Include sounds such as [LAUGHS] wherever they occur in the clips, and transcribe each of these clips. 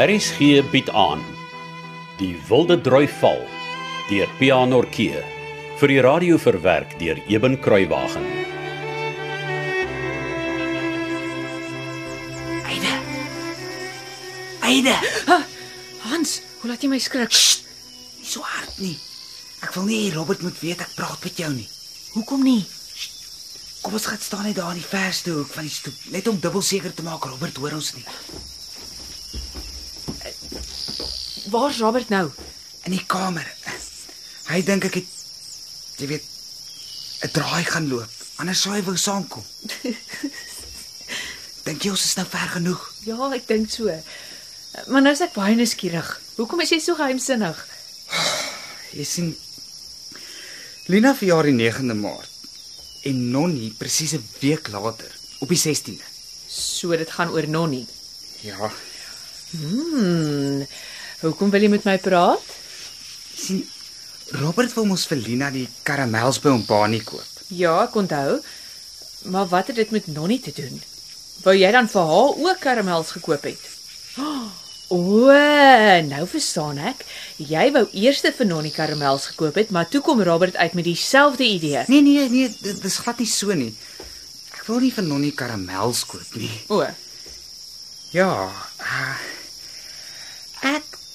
RSG bied aan Die Wilde Droi Val deur Pianorkee vir die radio verwerk deur Eben Kruiwagen. Eide. Eide. Hans, hoe laat jy my skrik? Sst, nie so hard nie. Ek wil nie Robert moet weet ek praat met jou nie. Hoekom nie? Kom ons gaan staan net daar in die verste hoek van die stoep, net om dubbel seker te maak Robert hoor ons nie. Waar's Robert nou? In die kamer. Hy dink ek het jy weet 'n draai gaan loop. Anders sou hy wou saamkom. [LAUGHS] Dink jy ons is nou ver genoeg? Ja, ek dink so. Maar nou is ek baie nuuskierig. Hoekom is jy so geheimsinnig? [SIGHS] Jy sien Lina verjaar die 9de Maart en Nonnie presies 'n week later op die 16de. So dit gaan oor Nonnie. Ja, Hmm. Hoekom wil jy met my praat? sien Robert wil mos vir Lina die karamels by hom Bani koop. Ja, ek onthou. Maar wat het dit met Nonnie te doen? Wou jy dan vir haar ook karamels gekoop het? [GASPS] O, nou verstaan ek. Jy wou eers vir Nonnie karamels gekoop het, maar toe kom Robert uit met dieselfde idee. Nee nee nee, dit dis glad nie so nie. Ek wil nie vir Nonnie karamels koop nie. O, Ja. Uh,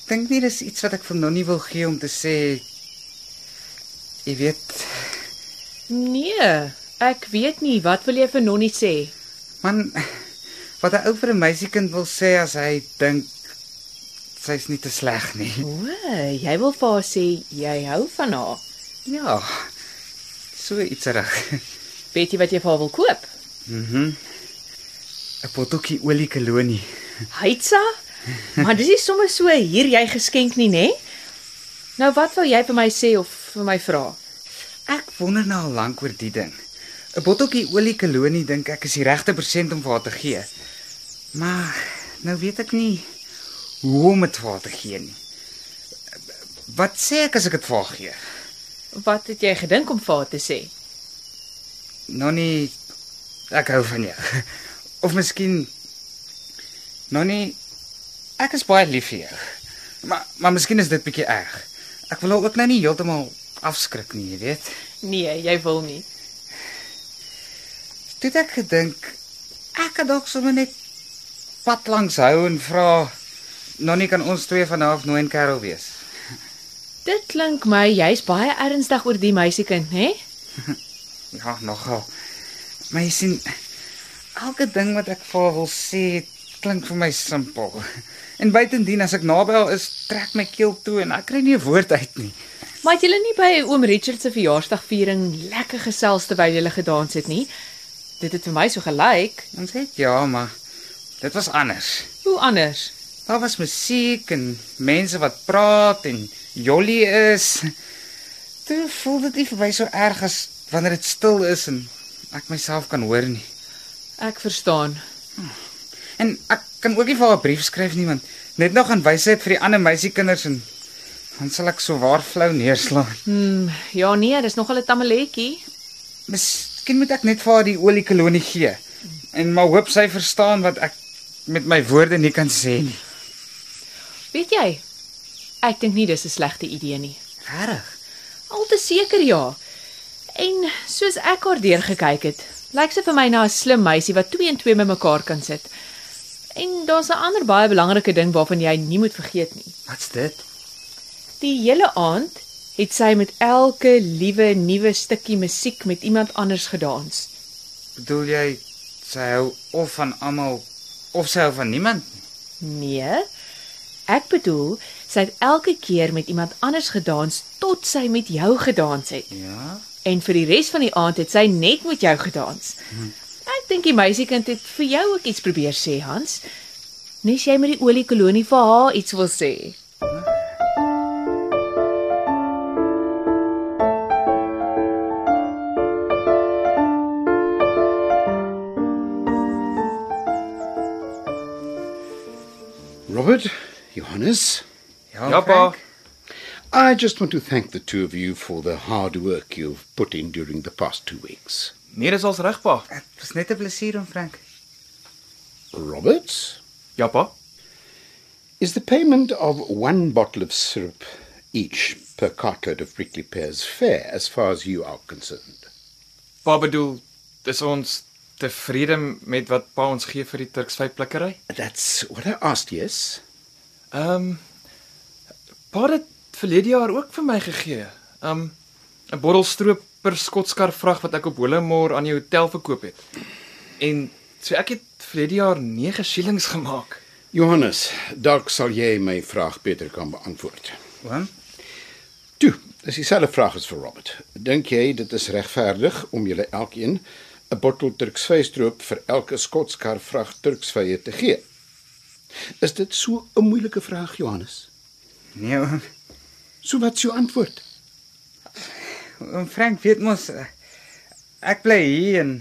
dink nie dis iets wat ek vir Nonnie wil gee om te sê jy weet, nee. Ek weet nie, wat wil jy vir Nonnie sê? man wat 'n ou vir 'n meisiekind wil sê as hy dink sy's nie te sleg nie. O, jy wil vir haar sê jy hou van haar. Ja. So iets reg. Weet jy wat jy vir haar wil koop? Mhm. 'n Potjie olie kolonie. Heitsa? Maar dis nie sommer so hier jy geskenk nie, nê? Nou wat wou jy vir my sê of vir my vra? Ek wonder nou al lank oor die ding. 'n Botteltjie olie kolonie dink ek is die regte persent om vir haar te gee. Maar nou weet ek nie hoe om dit vir haar te gee nie. Wat sê ek as ek dit vir haar gee? Wat het jy gedink om vir haar te sê? Nonnie, ek hou van jou. [LAUGHS] Of miskien Nonnie, ek is baie lief vir jou. Maar maar miskien is dit bietjie erg. Ek wil haar ook nou nie heeltemal afskrik nie, jy weet. Nee, jy wil nie. Toe het ek gedink ek kan dalk sommer net pad langs hou en vra Nonnie kan ons twee van nou af nooit 'n kerel wees. [LAUGHS] Dit klink my jy's baie ernstig oor die meisiekind, hè? [LAUGHS] Ja, nogal. Maar jy sien elke ding wat ek vir haar wil sê klink vir my simpel. En buitendien as ek naby haar is, trek my keel toe en ek kry nie 'n woord uit nie. Maar het julle nie by oom Richard se verjaarsdagviering lekker gesels terwyl julle gedans het nie? Dit het vir my so gelyk. Ons sê ja, maar dit was anders. Hoe anders? Daar was musiek en mense wat praat en jolly is. Toe voel dit nie vir my so erg as wanneer dit stil is en ek myself kan hoor nie. Ek verstaan. En ek kan ook nie vir haar 'n brief skryf nie want net nog aan wysheid vir die ander meisiekinders en dan sal ek so waar flou neerslaan. Hm, ja nee, dis nogal 'n tamaletjie. Miskien moet ek net vir haar die olie kolonie gee en maar hoop sy verstaan wat ek met my woorde nie kan sê nie. Weet jy? Ek dink nie dis 'n slegte idee nie. Regtig? Al te seker ja. En soos ek haar deurgekyk het, lyk sy vir my na 'n slim meisie wat twee en twee bymekaar kan sit. En daar's 'n ander baie belangrike ding waarvan jy nie moet vergeet nie. Wat's dit? Die hele aand het sy met elke liewe nuwe stukkie musiek met iemand anders gedans. Bedoel jy sy hou of van almal of sy hou van niemand? Nee. Ek bedoel, sy het elke keer met iemand anders gedans tot sy met jou gedans het. Ja. En vir die res van die aand het sy net met jou gedans. Ek dink die meisiekind het vir jou ook iets probeer sê, Hans. Nes jy met die olie kolonie vir haar iets wil sê. Robert, Johannes, Ja, Ja, pa. I just want to thank the two of you for the hard work you've put in during the past two weeks. Nee, dis als reg, pa. Dit was net 'n plesier om Frank. Robert, Ja, pa. Is the payment of one bottle of syrup each per cartload of prickly pears fair as far as you are concerned? Pa bedoel, dis ons tevrede met wat pa ons gee vir die Turksvy plikkery? That's what I asked, yes. Ehm um, pa het verlede jaar ook vir my gegee. Ehm um, 'n bottel stroop per skotskar vrag wat ek op Hollemore aan die hotel verkoop het. En so ek het verlede jaar 9 shillings gemaak. Johannes, dalk sal jy my vraag beter kan beantwoord. Oom, Toe, dis dieselfde vraag as vir Robert. Dink jy dit is regverdig om julle elkeen 'n bottel Turksvystroop vir elke skotskar vrag Turksvye te gee? Is dit so 'n moeilike vraag, Johannes? nee oom. So wat is jou antwoord? Oom Frank weet mos ek bly hier en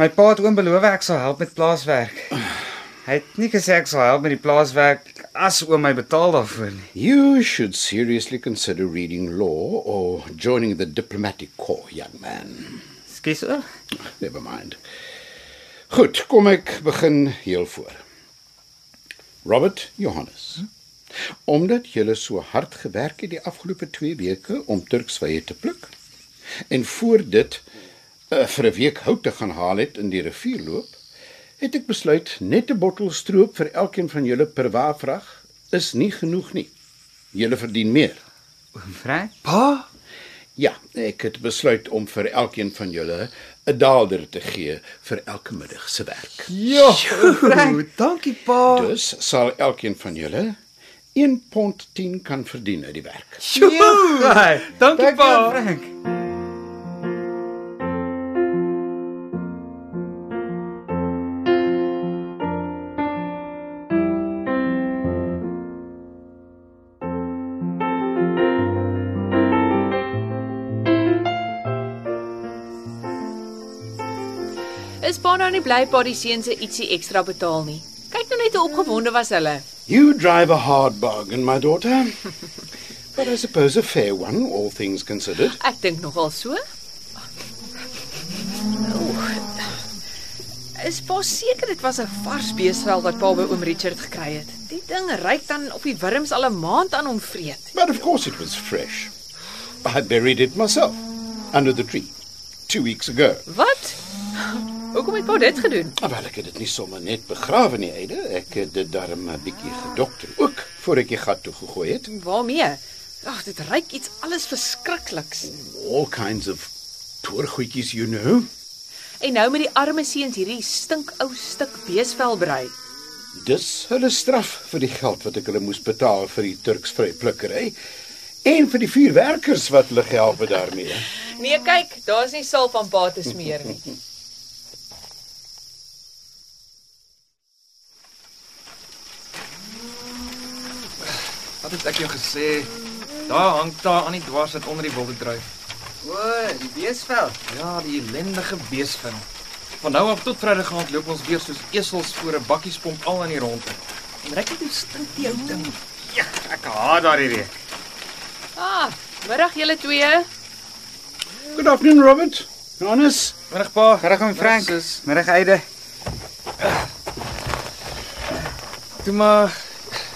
my pa het oom beloof ek sal help met plaaswerk. Hy het nie gesê ek sal help met die plaaswerk as oom my betaal daarvoor nie. You should seriously consider reading law or joining the diplomatic corps, young man. Skus oom. Never mind. Goed, kom ek begin heel voor. Robert Johannes. Omdat julle so hard gewerk het die afgelope 2 weke om Turksvye te pluk en voor dit uh, vir 'n week hout te gaan haal het in die rivierloop, het ek besluit net 'n bottel stroop vir elkeen van julle per waafrag is nie genoeg nie. Julle verdien meer. Oom Frank? Pa, Ja, ek het besluit om vir elkeen van julle 'n daalder te gee vir elke middag se werk. ja, Frank, dankie pa. Dus sal elkeen van julle 1 pond 10 kan verdien uit die werk. Ja, dankie pa. Frank. Nou nie bly pa die seuns se ietsie ekstra betaal nie? Kyk nou net hoe opgewonde was hulle. You drive a hard bargain, my daughter. [LAUGHS] But I suppose a fair one, all things considered. Ek dink nogal so. Is pa seker dit was 'n vars beesvel wat pa by oom Richard gekry het? Die ding ryk dan op die wurms al 'n maand aan hom vreet. But of course it was fresh. I buried it myself under the tree 2 weeks ago. Wat? Hoekom het pa dit gedoen? Ah, Wel, ek het dit nie sommer net begrawe nie, Eide. Ek het dit darm 'n bietjie gedokter ook voor ek die gat toe gegooi het. Waarmee? Ag, dit ryk iets alles verskrikliks. All kinds of poor goedjies, you know. En nou met die arme seuns hierdie stinkou stuk beesvel brei. Dis hulle straf vir die geld wat ek hulle moes betaal vir die Turksvry plukkery en vir die vier werkers wat hulle gehelp het daarmee. Nee, kyk, daar's nie salf aan pa te smeer nie. [LAUGHS] Wat het ek jou gesê? Daar hang daar aan die dwars dit onder die wilde O, die beesvel. Ja, die ellendige beesvin. Van nou af tot Vrydag gaan loop ons weer soos esels voor 'n bakkiespomp al aan die rondte. En net hoe stink die ou ding. Ja, ek haat daardie reuk. Ah, middag julle twee. Good afternoon, Robert. Johannes. Middag pa. Middag oom Frank. Middag Eide. Toe maar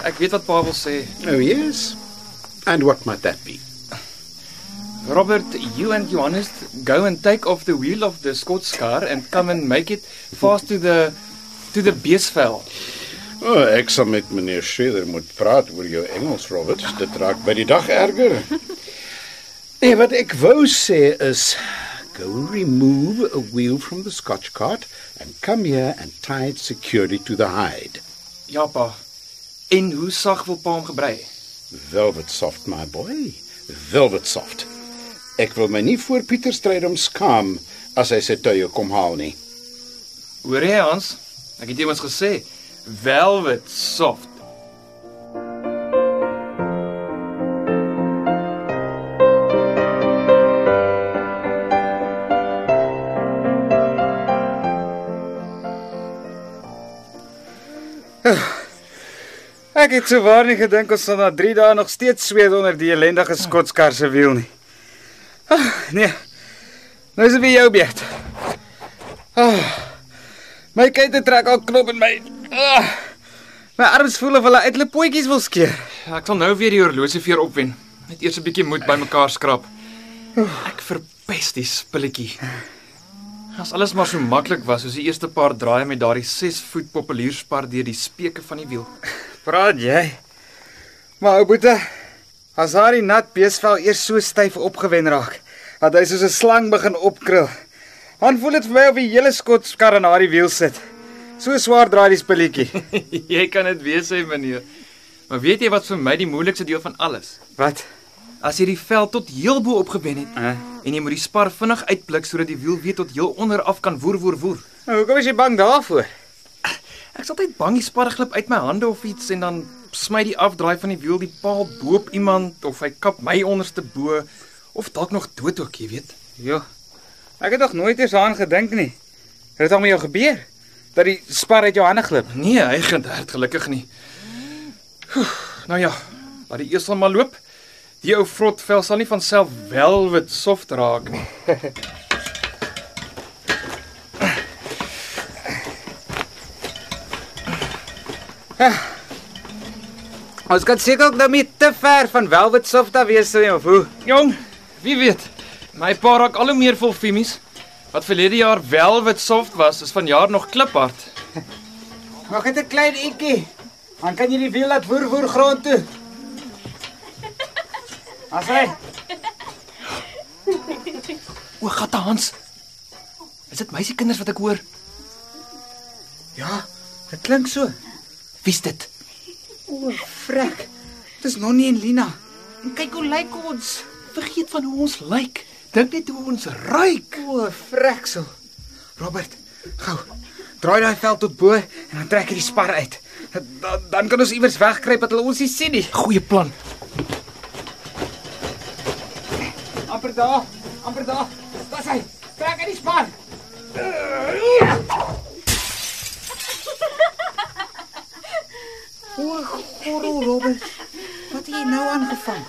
ek weet wat pa wil sê. Oh yes. And what might that be? Robert, you and Johannes go and take off the wheel of the Scots car and come and make it fast to the to the beesvel. O, oh, ek sal met meneer Schreder moet praat oor jou Engels, Robert. Dit raak by die dag erger. Nee, wat ek wou sê is go remove a wheel from the Scotch cart and come here and tie it securely to the hide. Ja pa. En hoe sag wil pa hom gebrei? Velvet soft, my boy. Velvet soft. Ek wil my nie voor Pieter Strydom skaam as hy sy tuie kom haal nie. Hoor jy Hans? Ek het iemand gesê velvet soft. Ek het so waar nie gedink ons sal na 3 dae nog steeds sweet onder die ellendige skotskar se wiel nie. Ah, nee. Nou is dit weer jou beurt. Ah, my kite trek al knop in my. Ah, My arms voel of hulle uit hulle potjies wil skeer. Ja, ek sal nou weer die horlosie jou opwen. Net eers 'n bietjie moed bymekaar skrap. Ek verpes die spilletjie. As alles maar so maklik was soos die eerste paar draaie met daardie 6 voet populierspar deur die speke van die wiel. Praat jy? Maar ou boetie, as daai nat beesvel eers so styf opgewen raak, dat hy soos 'n slang begin opkrul. Dan voel dit vir my of die hele skotskar aan daai wiel sit. So swaar draai die spulletjie. [LAUGHS] jy kan dit weet sê meneer. Maar weet jy wat vir my die moeilikste deel van alles? Wat? As jy die vel tot heel bo opgewen het Uh, en jy moet die spar vinnig uitblik sodat die wiel weer tot heel onder af kan woer woer woer. nou, hoekom is jy bang daarvoor? Ek is altyd bang die spar glip uit my hande of iets en dan smy die afdraai van die wiel die paal bo op iemand of hy kap my onderste bo of dalk nog dood ook, jy weet. Jo. Ek het nog nooit eens aan gedink nie. Het dit al met jou gebeur? Dat die spar uit jou hande glip? Nee, hy gederd gelukkig nie. Oef, nou ja, laat die eers maar loop. Die ou vrotvel sal nie van self velvet soft raak nie. [LAUGHS] [SIGHS] Ons kan seker ook nou nie te ver van Velvet Soft af wees nie of hoe? Jong, wie weet. My pa raak al hoe meer vol fimies. Wat verlede jaar velvet soft was, is vanjaar nog kliphard. Mag dit 'n klein ekkie. Dan kan jy die wiel laat woer woer grond toe. As hy [GASPS] O, gatte Hans. Is dit meisiekinders wat ek hoor? Ja, dit klink so. Wie's dit? O, frek. Dis Nonnie en Lina. En kyk hoe lyk ons. Vergeet van hoe ons lyk. Dink net hoe ons ruik. O, freksel. Robert, gou. Draai daai vel tot bo en dan trek jy die spar uit. Dan, dan kan ons iewers wegkruip dat hulle ons nie sien nie. Goeie plan. amper daar, amper daar. Dis hy. Trek uit die span. O, gorrel Robert. Wat het jy nou aangevang?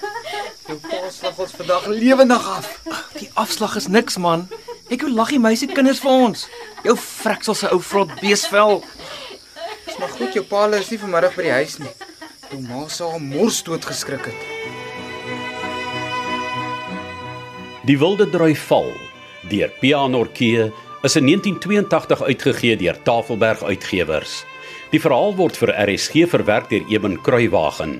Jou pa slag ons vandag lewendig af. Die afslag is niks man. Ek hoe lag die meisiekinders vir ons. Jou freksel se ou vrot beesvel. Dis maar goed jou pa is nie vanmiddag by die huis nie. Jou ma sou hom mors dood geskrik het. Die Wilde Drui Val deur Pianorkee is in 1982 uitgegee deur Tafelberg Uitgewers. Die verhaal word vir RSG verwerk deur Eben Kruiwagen.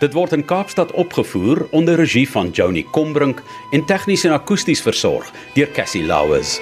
Dit word in Kaapstad opgevoer onder regie van Joni Combrink en tegnies en akoesties versorg deur Cassie Lauers.